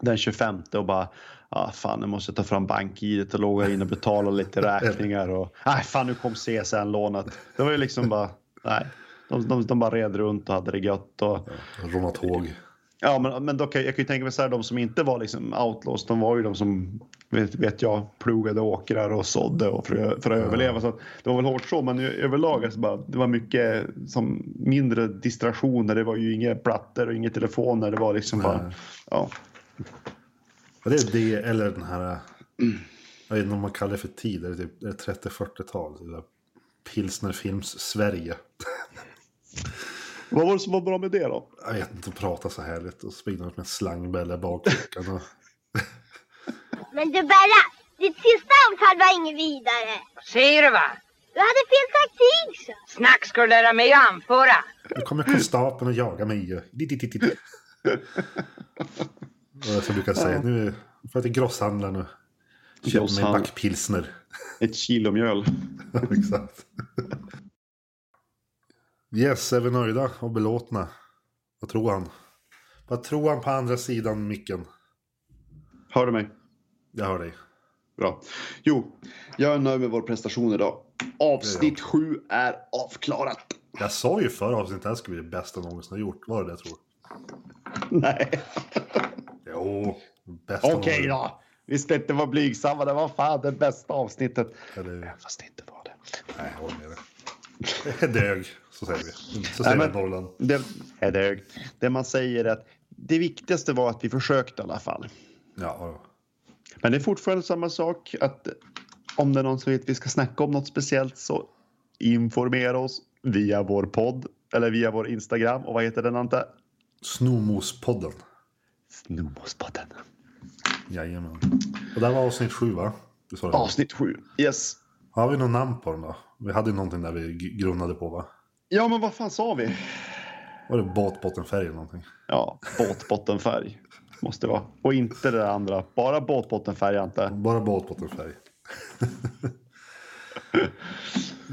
den 25 och bara ah, fan nu måste jag ta fram bank-id och logga in och betala lite räkningar och nej fan nu kom CSN-lånet. Det var ju liksom bara nej. De, de, de bara red runt och hade det gött och Råna tåg. Ja, men, men då kan, jag kan ju tänka mig så här, de som inte var liksom outlaws, de var ju de som, vet, vet jag, plogade åkrar och sådde och för, för att överleva. Så att det var väl hårt så, men överlag alltså bara, det var mycket som mindre distraktioner. Det var ju inga plattor och inga telefoner. Det var liksom bara, Nej. ja. Ja, det är det eller den här... Jag vet inte om man kallar det för tid. Är det, typ, är det 30-40-tal? Det där Pilsnerfilms Sverige. Vad var det som var bra med det då? Jag vet inte, att prata så härligt och springa med slangbälla i bakfickan. Och... Men du Berra, ditt sista avtal var inget vidare. Säger du va? Du hade fel taktik så. Snack ska du lära mig att anföra. Nu kommer konstapeln och jagar mig. Dit. Och jag så brukar säga, nu får jag till grosshandlaren och köpa mig en Grosshandlare. back pilsner. Ett kilo mjöl. Exakt. Yes, är vi nöjda och belåtna? Vad tror han? Vad tror han på andra sidan micken? Hör du mig? Jag hör dig. Bra. Jo, jag är nöjd med vår prestation idag. Avsnitt sju är avklarat. Jag sa ju förra avsnittet att det här skulle bli det bästa någonsin har gjort. Var det det jag tror? Nej. Jo, bästa Okej då. Vi ska inte vara blygsamma. Det var fan det bästa avsnittet. Eller, Fast det inte var det. nej, jag håller med dig. Dög, så säger vi. Så Nej, säger men- vi i Norrland. Det, är det, det man säger är att det viktigaste var att vi försökte i alla fall. Ja. Men det är fortfarande samma sak att om det är någon som att vi ska snacka om något speciellt så informera oss via vår podd eller via vår Instagram. Och vad heter den Ante? Snomospodden. Snowmospodden. Jajamän. Och det var avsnitt sju va? Avsnitt sju. Yes. Har vi något namn på den då? Vi hade ju någonting där vi grunnade på va? Ja, men vad fan sa vi? Var det båtbottenfärg eller någonting? Ja, båtbottenfärg. Måste det vara. Och inte det andra. Bara båtbottenfärg, inte. Bara båtbottenfärg.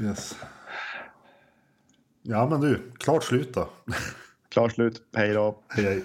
yes. Ja men du, klart slut då. Klart slut. Hej då. hej hej.